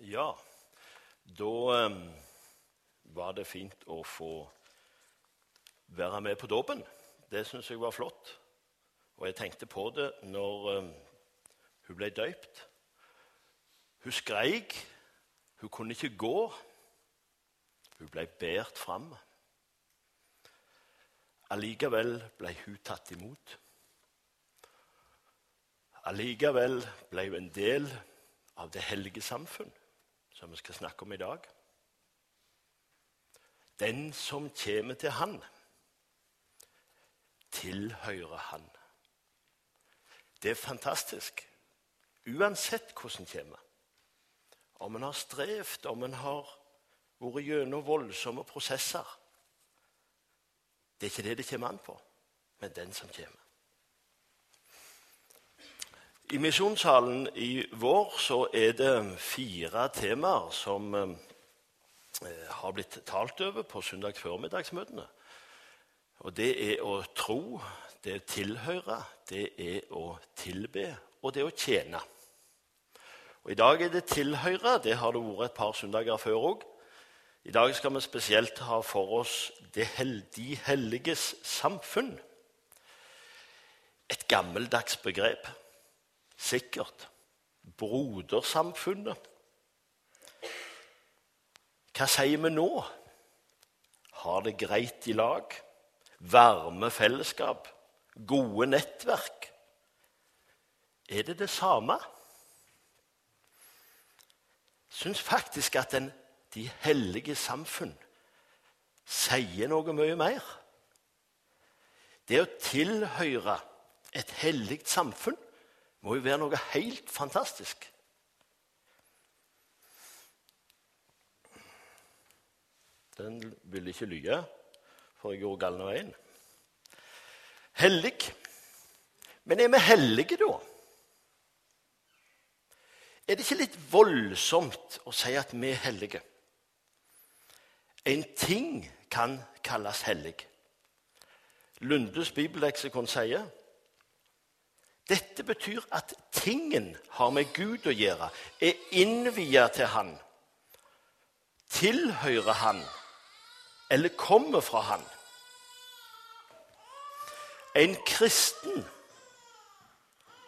Ja, da eh, var det fint å få være med på dåpen. Det syns jeg var flott. Og jeg tenkte på det når eh, hun ble døypt. Hun skreik. Hun kunne ikke gå. Hun ble båret fram. Allikevel ble hun tatt imot. Allikevel ble hun en del av det hellige samfunn som vi skal snakke om i dag. Den som kommer til Han, tilhører Han. Det er fantastisk. Uansett hvordan en kommer. Om en har strevd, om en har vært gjennom voldsomme prosesser. Det er ikke det det kommer an på, men den som kommer. I misjonssalen i vår så er det fire temaer som eh, har blitt talt over på søndag formiddagsmøtene. Og Det er å tro, det er å tilhøre, det er å tilbe, og det er å tjene. Og I dag er det tilhøre. Det har det vært et par søndager før òg. I dag skal vi spesielt ha for oss hel de helliges samfunn. Et gammeldags begrep sikkert. Brodersamfunnet. Hva sier vi nå? Har det greit i lag? Varme fellesskap? Gode nettverk? Er det det samme? Syns faktisk at den, de hellige samfunn sier noe mye mer. Det å tilhøre et hellig samfunn må jo være noe helt fantastisk. Den ville ikke lyge, for jeg gjorde galne veien. Hellig. Men er vi hellige, da? Er det ikke litt voldsomt å si at vi er hellige? En ting kan kalles hellig. Lundes bibelleksikon sier dette betyr at tingen har med Gud å gjøre, er innvia til Han, tilhører Han eller kommer fra Han. En kristen,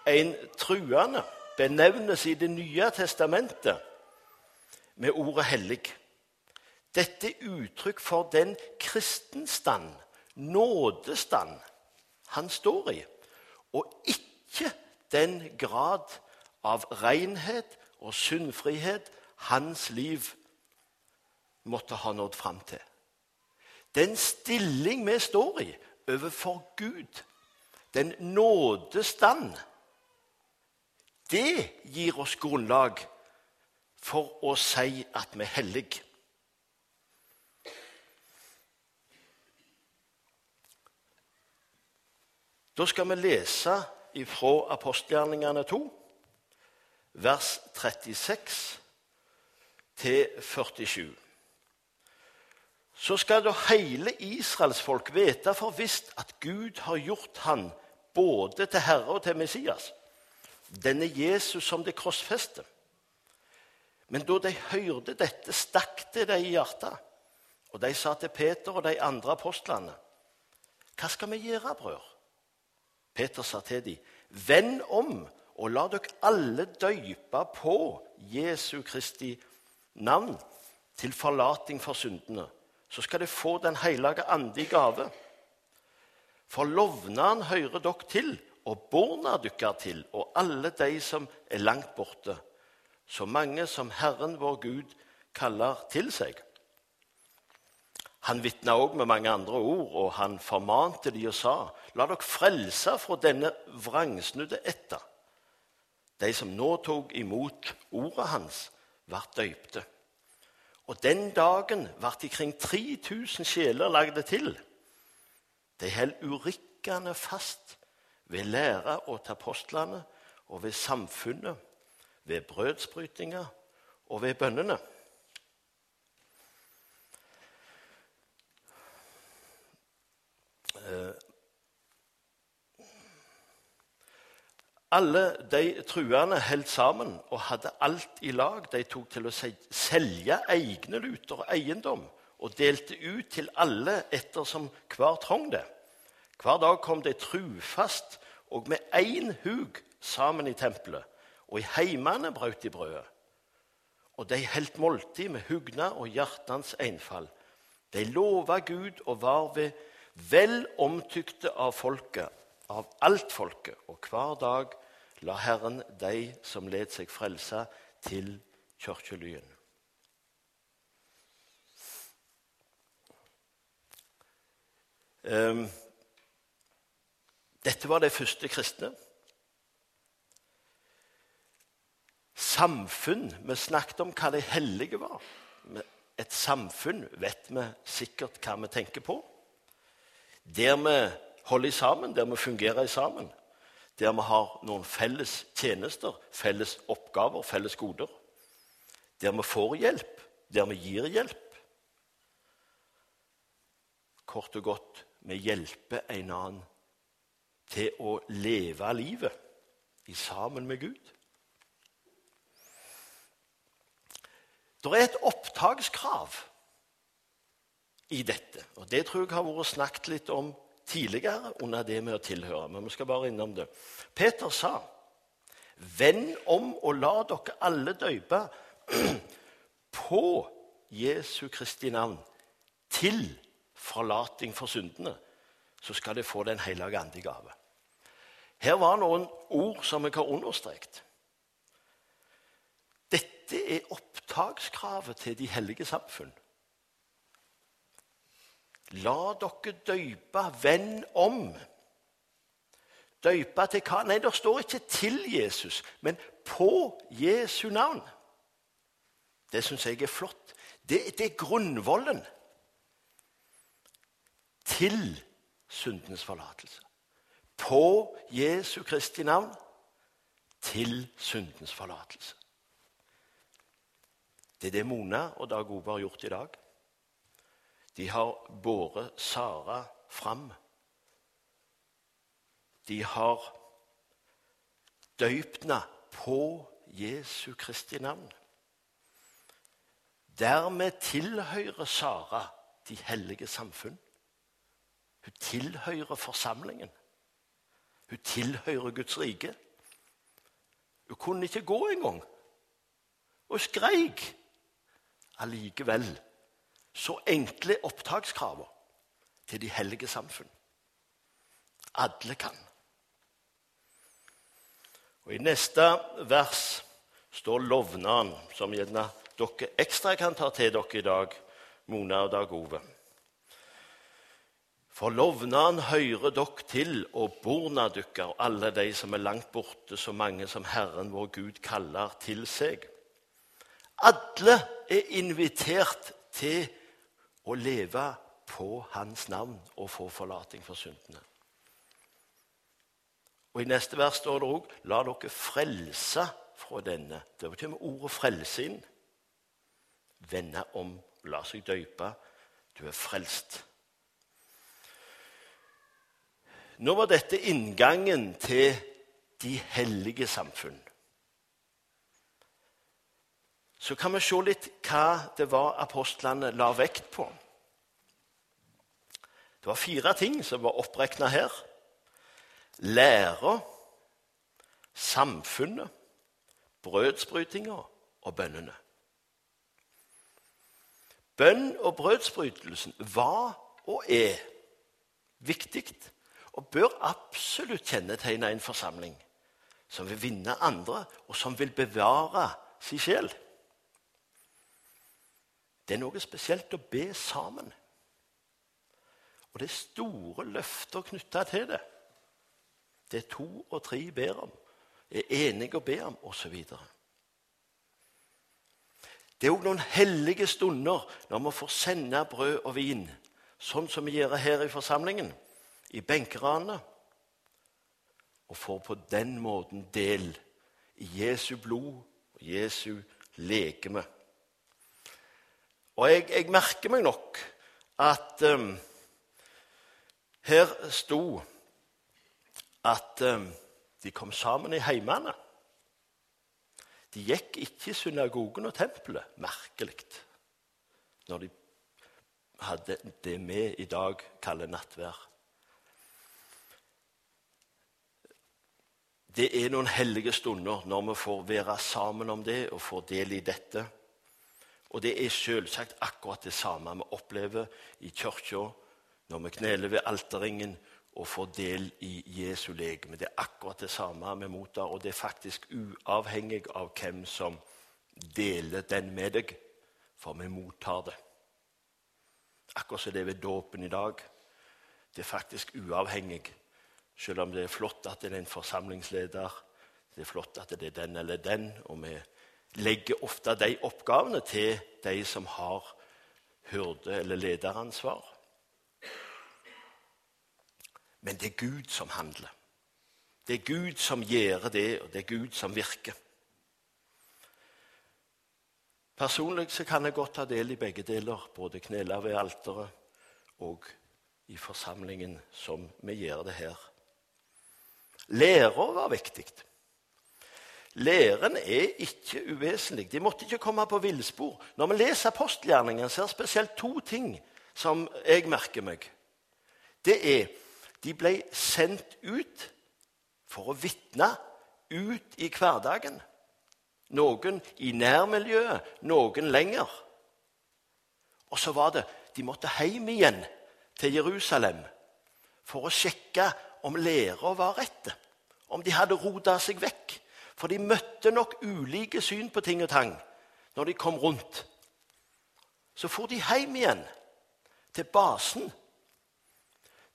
en truende, benevnes i Det nye testamentet med ordet 'hellig'. Dette er uttrykk for den kristenstand, nådestand, han står i, og ikke ikke den grad av renhet og syndfrihet hans liv måtte ha nådd fram til. Den stilling vi står i overfor Gud, den nådestand, det gir oss grunnlag for å si at vi er hellige. Da skal vi lese fra apostelgjerningene 2, vers 36 til 47. Så skal da hele israelsfolk vite for visst at Gud har gjort han både til Herre og til Messias, denne Jesus som det krossfeste. Men da de hørte dette, stakk det dem i hjertet. Og de sa til Peter og de andre apostlene.: Hva skal vi gjøre, brødre? Peter sa til dem, Vend om og la dere alle døype på Jesu Kristi navn til forlating for syndene. Så skal dere få Den hellige ande i gave. For lovnaden hører dere til, og borna dere til, og alle de som er langt borte, så mange som Herren vår Gud kaller til seg. Han vitna òg med mange andre ord, og han formante de og sa:" La dere frelse fra denne vrangsnudde etter. De som nå tok imot ordet hans, ble døypte. Og den dagen ble ikring kring 3000 sjeler lagde til. De holdt urykkende fast ved læra og til apostlene og ved samfunnet, ved brødsbrytinga og ved bønnene. Alle de truende holdt sammen og hadde alt i lag. De tok til å selge egne luter og eiendom og delte ut til alle ettersom hver trong det. Hver dag kom de trufast og med én hug sammen i tempelet, og i heimene brøt de brødet. Og de holdt måltid med hugna og hjertens einfall. De lova Gud og var ved vel omtykte av folket, av alt folket, og hver dag la Herren de som led seg frelse, til kirkelyen. Um, dette var de første kristne. Samfunn Vi snakket om hva de hellige var. Et samfunn vet vi sikkert hva vi tenker på. Der vi holder sammen, der vi fungerer sammen. Der vi har noen felles tjenester, felles oppgaver, felles goder. Der vi får hjelp, der vi gir hjelp. Kort og godt vi hjelper en annen til å leve livet i sammen med Gud. Det er et opptakskrav i dette, og det tror jeg har vært snakket litt om tidligere under det med å tilhøre. Men vi skal bare innom det. Peter sa, 'Vend om og la dere alle døype på Jesu Kristi navn' til forlating for syndene, så skal dere få Den hellige ande gave. Her var noen ord som jeg har understreket. Dette er opptakskravet til de hellige samfunn. La dere døype, venn om. Døype til hva? Nei, det står ikke 'til Jesus', men 'på Jesu navn'. Det syns jeg er flott. Det, det er grunnvollen til syndens forlatelse på Jesu Kristi navn til syndens forlatelse. Det er det Mona og Dag Ove har gjort i dag. De har båret Sara fram. De har døypt henne på Jesu Kristi navn. Dermed tilhører Sara de hellige samfunn. Hun tilhører forsamlingen. Hun tilhører Guds rike. Hun kunne ikke gå engang. Og skreik. Allikevel så enkle opptakskravene til de hellige samfunn. Alle kan. Og I neste vers står lovnaden, som gjerne dere ekstra kan ta til dere i dag, Mona og Dag Ove. For lovnaden hører dere til, og borna dykkar, og alle de som er langt borte, så mange som Herren vår Gud kaller til seg. Alle er invitert til å leve på Hans navn og få forlating for syndene. Og I neste vers står det òg 'La dere frelse fra denne'. Det betyr med ordet 'frelse' inn. Vende om, la seg døype. Du er frelst. Nå var dette inngangen til de hellige samfunn. Så kan vi se litt hva det var apostlene la vekt på. Det var fire ting som var oppregna her. Læra, samfunnet, brødsbrytinga og bønnene. Bønn og brødsbrytelsen var og er viktig og bør absolutt kjennetegne en forsamling som vil vinne andre, og som vil bevare sin sjel. Det er noe spesielt å be sammen. Og det er store løfter knytta til det. Det to og tre ber om, er enige å be om, osv. Det er òg noen hellige stunder når vi får sende brød og vin, sånn som vi gjør her i forsamlingen i benkeranene og får på den måten del i Jesu blod og Jesu legeme. Og jeg, jeg merker meg nok at um, her sto at um, De kom sammen i heimene. De gikk ikke i synagogen og tempelet. Merkelig. Når de hadde det vi i dag kaller nattvær. Det er noen hellige stunder når vi får være sammen om det og får del i dette. Og det er selvsagt akkurat det samme vi opplever i kirka når vi kneler ved alterringen og får del i Jesu legeme. Det er akkurat det samme vi mottar, og det er faktisk uavhengig av hvem som deler den med deg, for vi mottar det. Akkurat som det er ved dåpen i dag. Det er faktisk uavhengig, selv om det er flott at det er en forsamlingsleder. Det er flott at det er den eller den, og vi legger ofte de oppgavene til de som har hyrde- eller lederansvar. Men det er Gud som handler. Det er Gud som gjør det, og det er Gud som virker. Personlig så kan jeg godt ta del i begge deler, både knele ved alteret og i forsamlingen som vi gjør det her. Lærer var viktig. Læren er ikke uvesentlig. De måtte ikke komme på villspor. Når vi leser apostelgjerningen, er det spesielt to ting som jeg merker meg. Det er de ble sendt ut for å vitne ut i hverdagen. Noen i nærmiljøet, noen lenger. Og så var det de måtte hjem igjen til Jerusalem for å sjekke om læra var rett, om de hadde rota seg vekk. For de møtte nok ulike syn på ting og tang når de kom rundt. Så for de hjem igjen, til basen,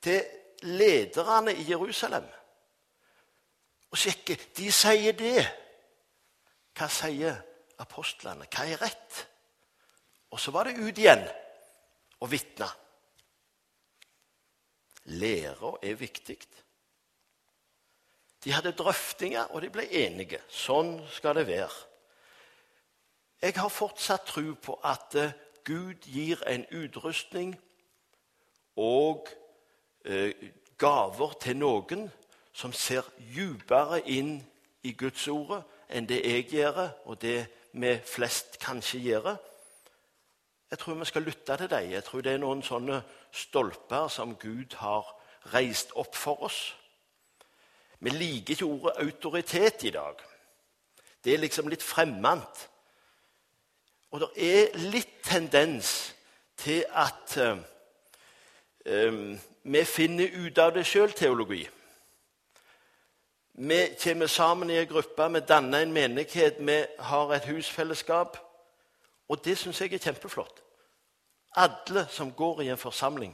til lederne i Jerusalem og sjekke. De sier det. Hva sier apostlene? Hva er rett? Og så var det ut igjen og vitne. Læra er viktig. De hadde drøftinger, og de ble enige. Sånn skal det være. Jeg har fortsatt tro på at eh, Gud gir en utrustning og Eh, gaver til noen som ser dypere inn i Guds ordet enn det jeg gjør, og det vi flest kanskje gjør. Jeg tror vi skal lytte til dem. Jeg tror det er noen sånne stolper som Gud har reist opp for oss. Vi liker ikke ordet autoritet i dag. Det er liksom litt fremmed. Og det er litt tendens til at um, vi finner ut av det sjøl-teologi. Vi kommer sammen i en gruppe, vi danner en menighet, vi har et husfellesskap. Og det syns jeg er kjempeflott. Alle som går i en forsamling,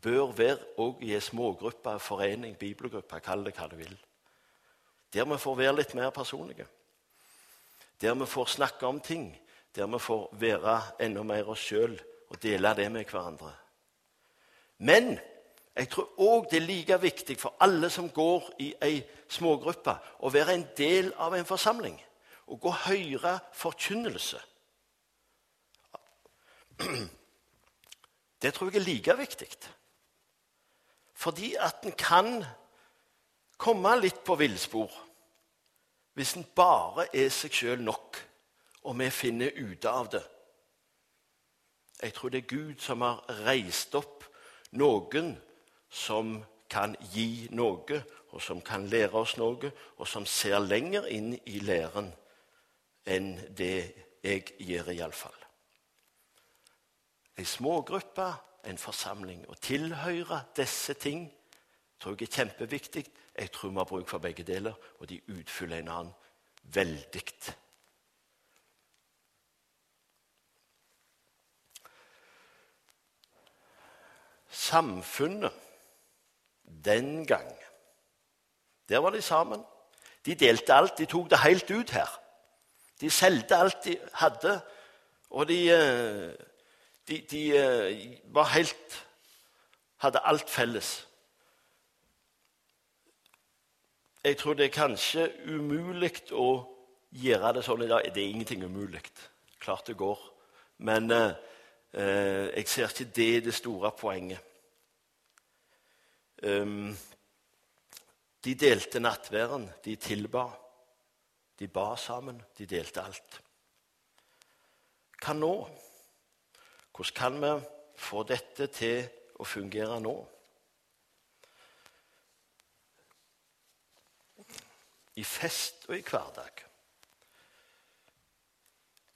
bør være òg i en smågruppe, forening, bibelgruppe, kall det hva du vil. Der vi får være litt mer personlige. Der vi får snakke om ting. Der vi får være enda mer oss sjøl og dele det med hverandre. Men jeg tror òg det er like viktig for alle som går i ei smågruppe, å være en del av en forsamling og gå høre forkynnelse. Det tror jeg er like viktig. Fordi at en kan komme litt på villspor hvis en bare er seg sjøl nok, og vi finner ut av det. Jeg tror det er Gud som har reist opp noen som kan gi noe, og som kan lære oss noe, og som ser lenger inn i læren enn det jeg gjør, iallfall. Ei smågruppe, en forsamling. Å tilhøre disse ting tror jeg er kjempeviktig. Jeg tror vi har bruk for begge deler, og de utfyller en annen veldig. Samfunnet den gang. Der var de sammen. De delte alt. De tok det helt ut her. De solgte alt de hadde, og de, eh, de, de eh, var helt Hadde alt felles. Jeg tror det er kanskje umulig å gjøre det sånn i dag. Det er ingenting umulig. Klart det går. Men eh, eh jeg ser ikke det det store poenget. Um, De delte nattværen, de tilba. De ba sammen, de delte alt. Hva nå? Hvordan kan vi få dette til å fungere nå? I fest og i hverdag.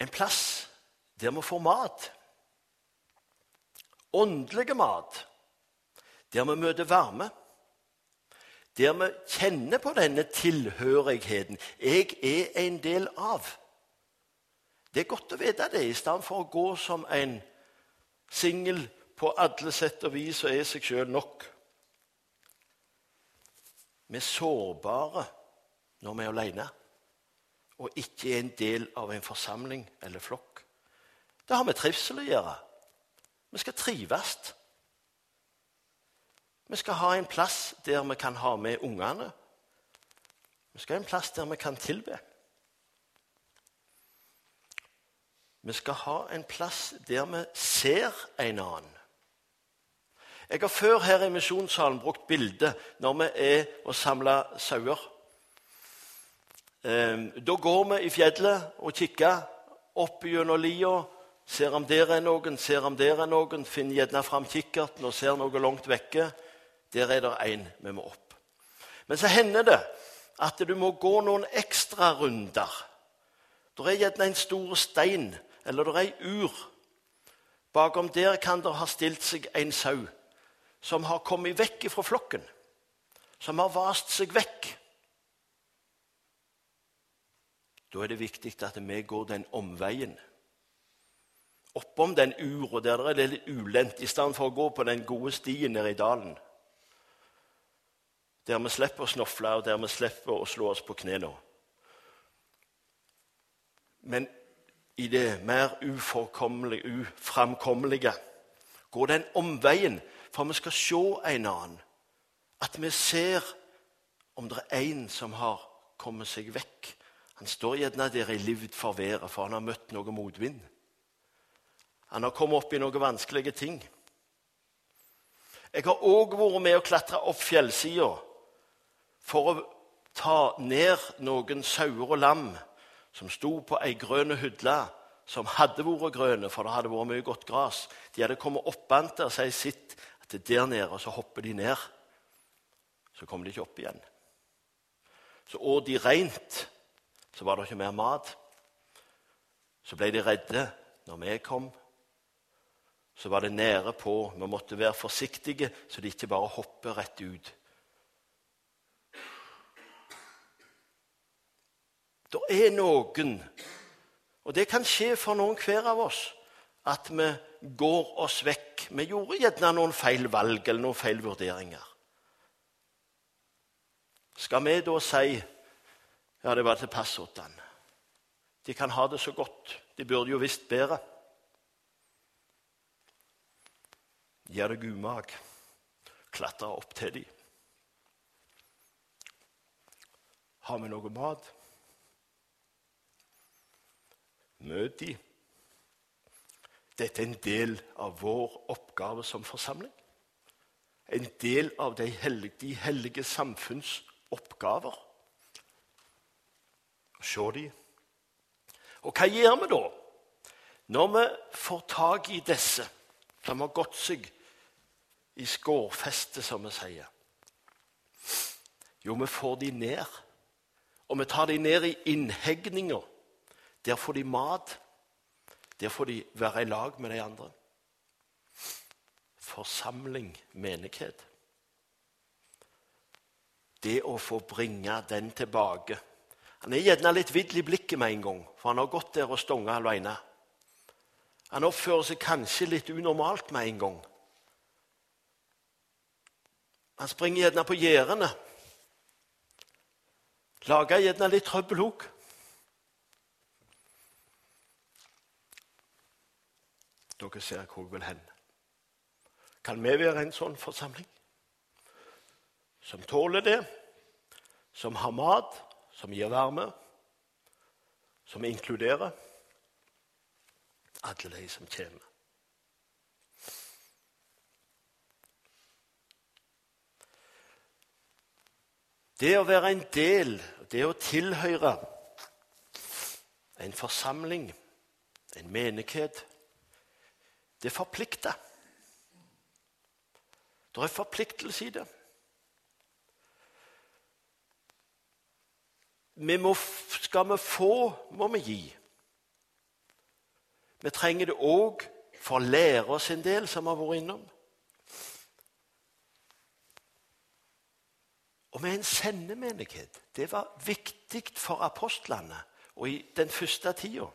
En plass der vi får mat. Åndelige mat. Der vi møter varme. Der vi kjenner på denne tilhørigheten. Jeg er en del av. Det er godt å vite det, i stedet for å gå som en singel på alle sett og vis og er seg sjøl nok. Vi er sårbare når vi er alene og ikke er en del av en forsamling eller flokk. Det har med trivsel å gjøre. Vi skal trives. Vi skal ha en plass der vi kan ha med ungene. Vi skal ha en plass der vi kan tilbe. Vi skal ha en plass der vi ser en annen. Jeg har før her i misjonssalen brukt bilde når vi er og samler sauer. Ehm, da går vi i fjellet og kikker opp gjennom lia. Ser om der er noen, ser om der er noen. Finner gjerne fram kikkerten og ser noe langt vekke. Der er det en vi må opp. Men så hender det at du må gå noen ekstra runder. Det er gjerne en stor stein, eller det er ei ur. Bakom der kan det ha stilt seg en sau som har kommet vekk fra flokken. Som har vast seg vekk. Da er det viktig at vi går den omveien. Oppom den ura der det er litt ulendt, i stedet for å gå på den gode stien nede i dalen. Der vi slipper å snofle, og der vi slipper å slå oss på knærne. Men i det mer uframkommelige Gå den omveien for vi skal se en annen. At vi ser om det er en som har kommet seg vekk. Han står gjerne der i livet for været, for han har møtt noe motvind. Han har kommet opp i noen vanskelige ting. Jeg har òg vært med å klatre opp fjellsida for å ta ned noen sauer og lam som sto på ei grønn hudle som hadde vært grønne, for det hadde vært mye godt gras. De hadde kommet oppant der så jeg sitt at det er der nede, og så hopper de ned. Så kommer de ikke opp igjen. Så åt de rent, så var det ikke mer mat. Så ble de redde når vi kom. Så var det nære på. Vi måtte være forsiktige, så de ikke bare hopper rett ut. Det er noen, og det kan skje for noen hver av oss, at vi går oss vekk. Vi gjorde gjerne noen feil valg eller noen feil vurderinger. Skal vi da si ja, det var tilpass hos han? De kan ha det så godt. De burde jo visst bedre. Gjør deg gudmag. Klatre opp til dem. Har vi noe mat? Møt de. Dette er en del av vår oppgave som forsamling. En del av de hellige, de hellige samfunns oppgaver. Se de. Og hva gjør vi da når vi får tak i disse som har gått seg i skårfestet, som vi sier? Jo, vi får de ned. Og vi tar de ned i innhegninger der får de mat. Der får de være i lag med de andre. Forsamling, menighet. Det å få bringe den tilbake. Han er gjerne litt vill i blikket med en gang, for han har gått der og stonga alene. Han oppfører seg kanskje litt unormalt med en gang. Han springer gjerne på gjerdene. Lager gjerne litt trøbbel òg. Dere ser hvor jeg vil hen. Kan vi være en sånn forsamling? Som tåler det, som har mat, som gir varme, som inkluderer alle de som kommer. Det å være en del, det å tilhøre en forsamling, en menighet, det forplikter. Det er forpliktelse i det. Vi må, skal vi få, må vi gi. Vi trenger det òg for å lære oss en del, som vi har vært innom. Og vi er en sendemenighet. Det var viktig for apostlene og i den første tida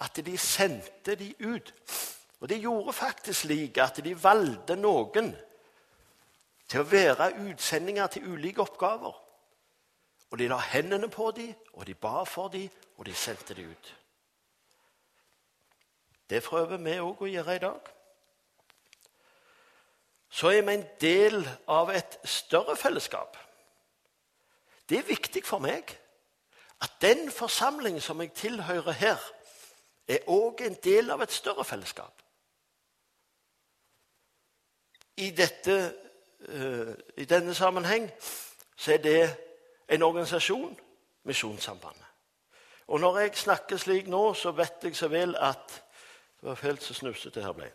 at de sendte de ut. Og de gjorde faktisk slik at de valgte noen til å være utsendinger til ulike oppgaver. Og de la hendene på dem, og de ba for dem, og de sendte dem ut. Det prøver vi òg å gjøre i dag. Så er vi en del av et større fellesskap. Det er viktig for meg at den forsamlingen som jeg tilhører her, er òg en del av et større fellesskap. I, dette, uh, I denne sammenheng så er det en organisasjon, Misjonssambandet. Og når jeg snakker slik nå, så vet jeg så vel at Det var fælt så snufsete det her ble.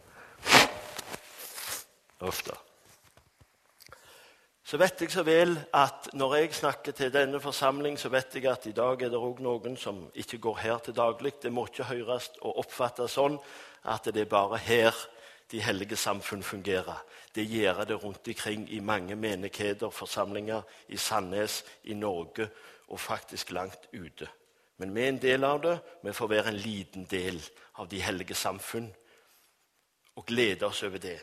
Ofte så vet jeg så vel at når jeg snakker til denne forsamling, så vet jeg at i dag er det òg noen som ikke går her til daglig. Det må ikke høres og oppfattes sånn at det er bare her de hellige samfunn fungerer. Det gjør det rundt omkring i mange menigheter, forsamlinger i Sandnes, i Norge og faktisk langt ute. Men vi er en del av det. Vi får være en liten del av de hellige samfunn og glede oss over det.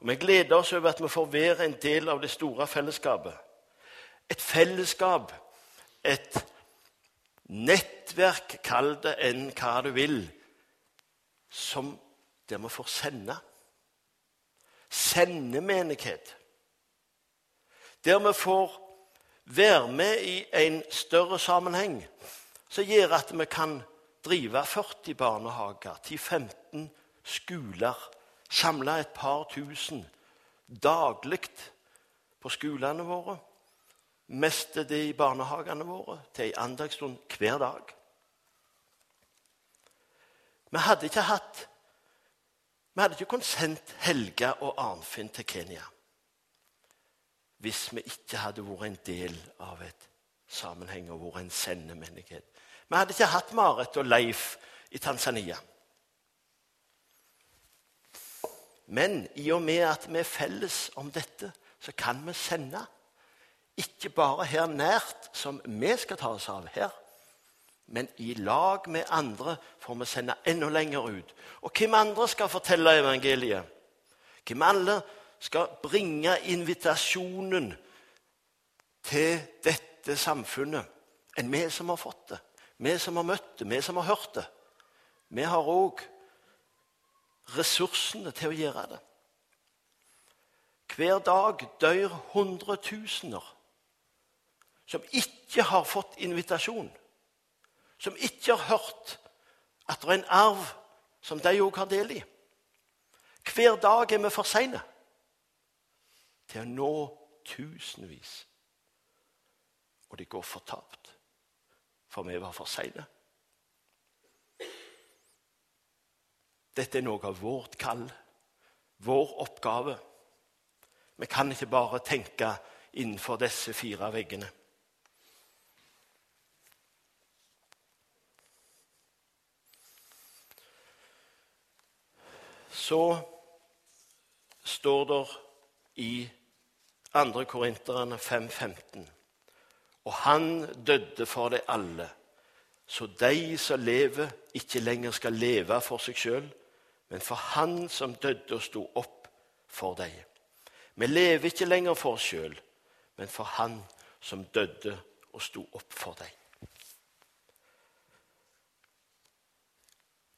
Og Vi gleder oss over at vi får være en del av det store fellesskapet. Et fellesskap, et nettverk, kall det enn hva du vil, som der vi får sende. Sendemenighet. Der vi får være med i en større sammenheng som gjør at vi kan drive 40 barnehager, 10-15 skoler samle et par tusen daglig på skolene våre. Mest det i barnehagene våre, til ei andagsstund hver dag. Vi hadde ikke hatt Vi hadde ikke kunnet sendt Helga og Arnfinn til Kenya hvis vi ikke hadde vært en del av et sammenheng og vært en sendemenighet. Vi hadde ikke hatt Marit og Leif i Tanzania. Men i og med at vi er felles om dette, så kan vi sende. Ikke bare her nært, som vi skal ta oss av her, men i lag med andre får vi sende enda lenger ut. Og hvem andre skal fortelle evangeliet? Hvem alle skal bringe invitasjonen til dette samfunnet enn vi som har fått det? Vi som har møtt det, vi som har hørt det. Vi har òg ressursene til å gjøre det. Hver dag dør hundretusener som ikke har fått invitasjon, som ikke har hørt at det er en arv som de òg har del i. Hver dag er vi for seine til å nå tusenvis. Og de går fortapt, for vi var for seine. Dette er noe av vårt kall, vår oppgave. Vi kan ikke bare tenke innenfor disse fire veggene. Så står det i 2. Korinterne 5.15.: Og han døde for det alle, så de som lever, ikke lenger skal leve for seg sjøl, men for Han som døde og sto opp for deg. Vi lever ikke lenger for oss sjøl, men for Han som døde og sto opp for deg.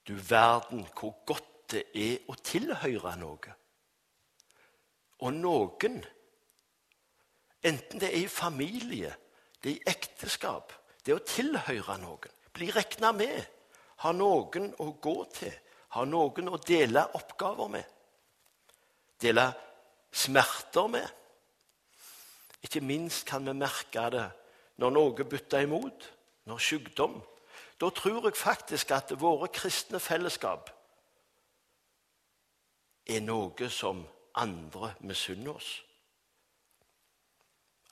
Du verden hvor godt det er å tilhøre noe. Og noen, enten det er i familie, det er i ekteskap, det er å tilhøre noen, bli regna med, ha noen å gå til, ha noen å dele oppgaver med, dele smerter med, Ikke minst kan vi merke det når noe butter imot, når sykdom. Da tror jeg faktisk at våre kristne fellesskap er noe som andre misunner oss.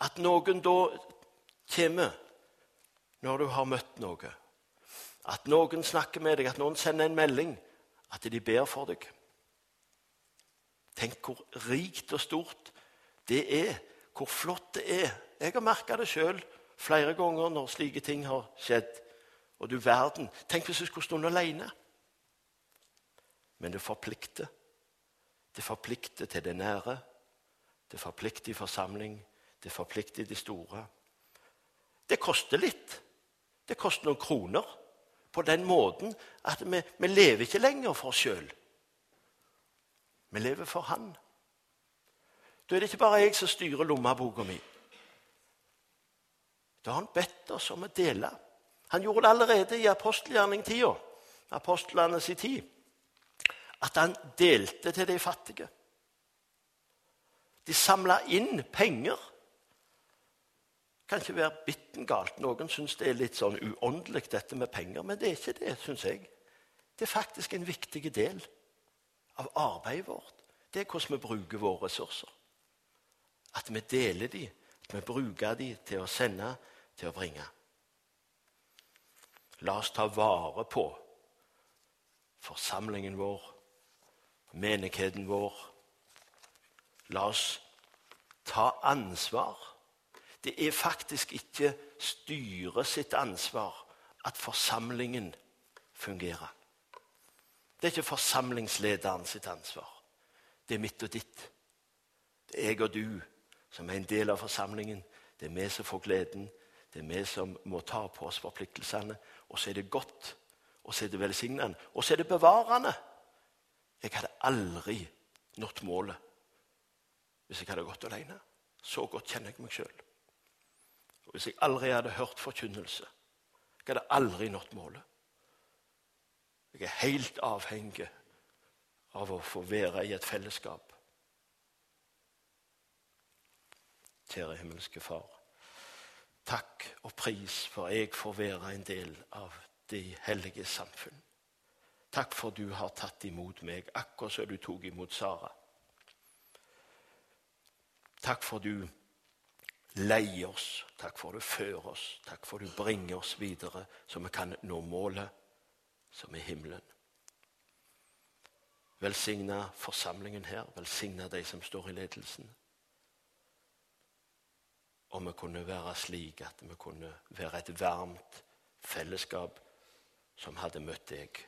At noen da kommer når du har møtt noe. At noen snakker med deg, at noen sender en melding. At de ber for deg. Tenk hvor rikt og stort det er. Hvor flott det er. Jeg har merka det sjøl flere ganger når slike ting har skjedd. Og du verden, tenk hvis du skulle stå alene. Men det forplikter. Det forplikter til det nære. Det forplikter i forsamling. Det forplikter i det store. Det koster litt. Det koster noen kroner. På den måten at vi, vi lever ikke lenger for oss sjøl. Vi lever for Han. Da er det ikke bare jeg som styrer lommeboka mi. Da har han bedt oss om å dele. Han gjorde det allerede i apostelgjerning-tida, apostlenes tid, at han delte til de fattige. De samla inn penger. Det kan ikke være bitten galt. Noen syns det er litt sånn uåndelig, dette med penger. Men det er ikke det, syns jeg. Det er faktisk en viktig del av arbeidet vårt. Det er hvordan vi bruker våre ressurser. At vi deler dem, at vi bruker dem til å sende, til å bringe. La oss ta vare på forsamlingen vår, menigheten vår. La oss ta ansvar det er faktisk ikke styret sitt ansvar at forsamlingen fungerer. Det er ikke forsamlingslederen sitt ansvar. Det er mitt og ditt. Det er jeg og du som er en del av forsamlingen. Det er vi som får gleden. Det er vi som må ta på oss forpliktelsene. Og så er det godt, og så er det velsignende, og så er det bevarende. Jeg hadde aldri nådd målet hvis jeg hadde gått alene. Så godt kjenner jeg meg sjøl. Hvis jeg aldri hadde hørt forkynnelse, jeg hadde aldri nådd målet. Jeg er helt avhengig av å få være i et fellesskap. Kjære himmelske Far. Takk og pris for jeg får være en del av de hellige samfunn. Takk for du har tatt imot meg, akkurat som du tok imot Sara. Takk for du leier oss. Takk for du fører oss. Takk for du bringer oss videre, så vi kan nå målet, som er himmelen. Velsigna forsamlingen her. Velsigna de som står i ledelsen. Og vi kunne være slik at vi kunne være et varmt fellesskap som hadde møtt deg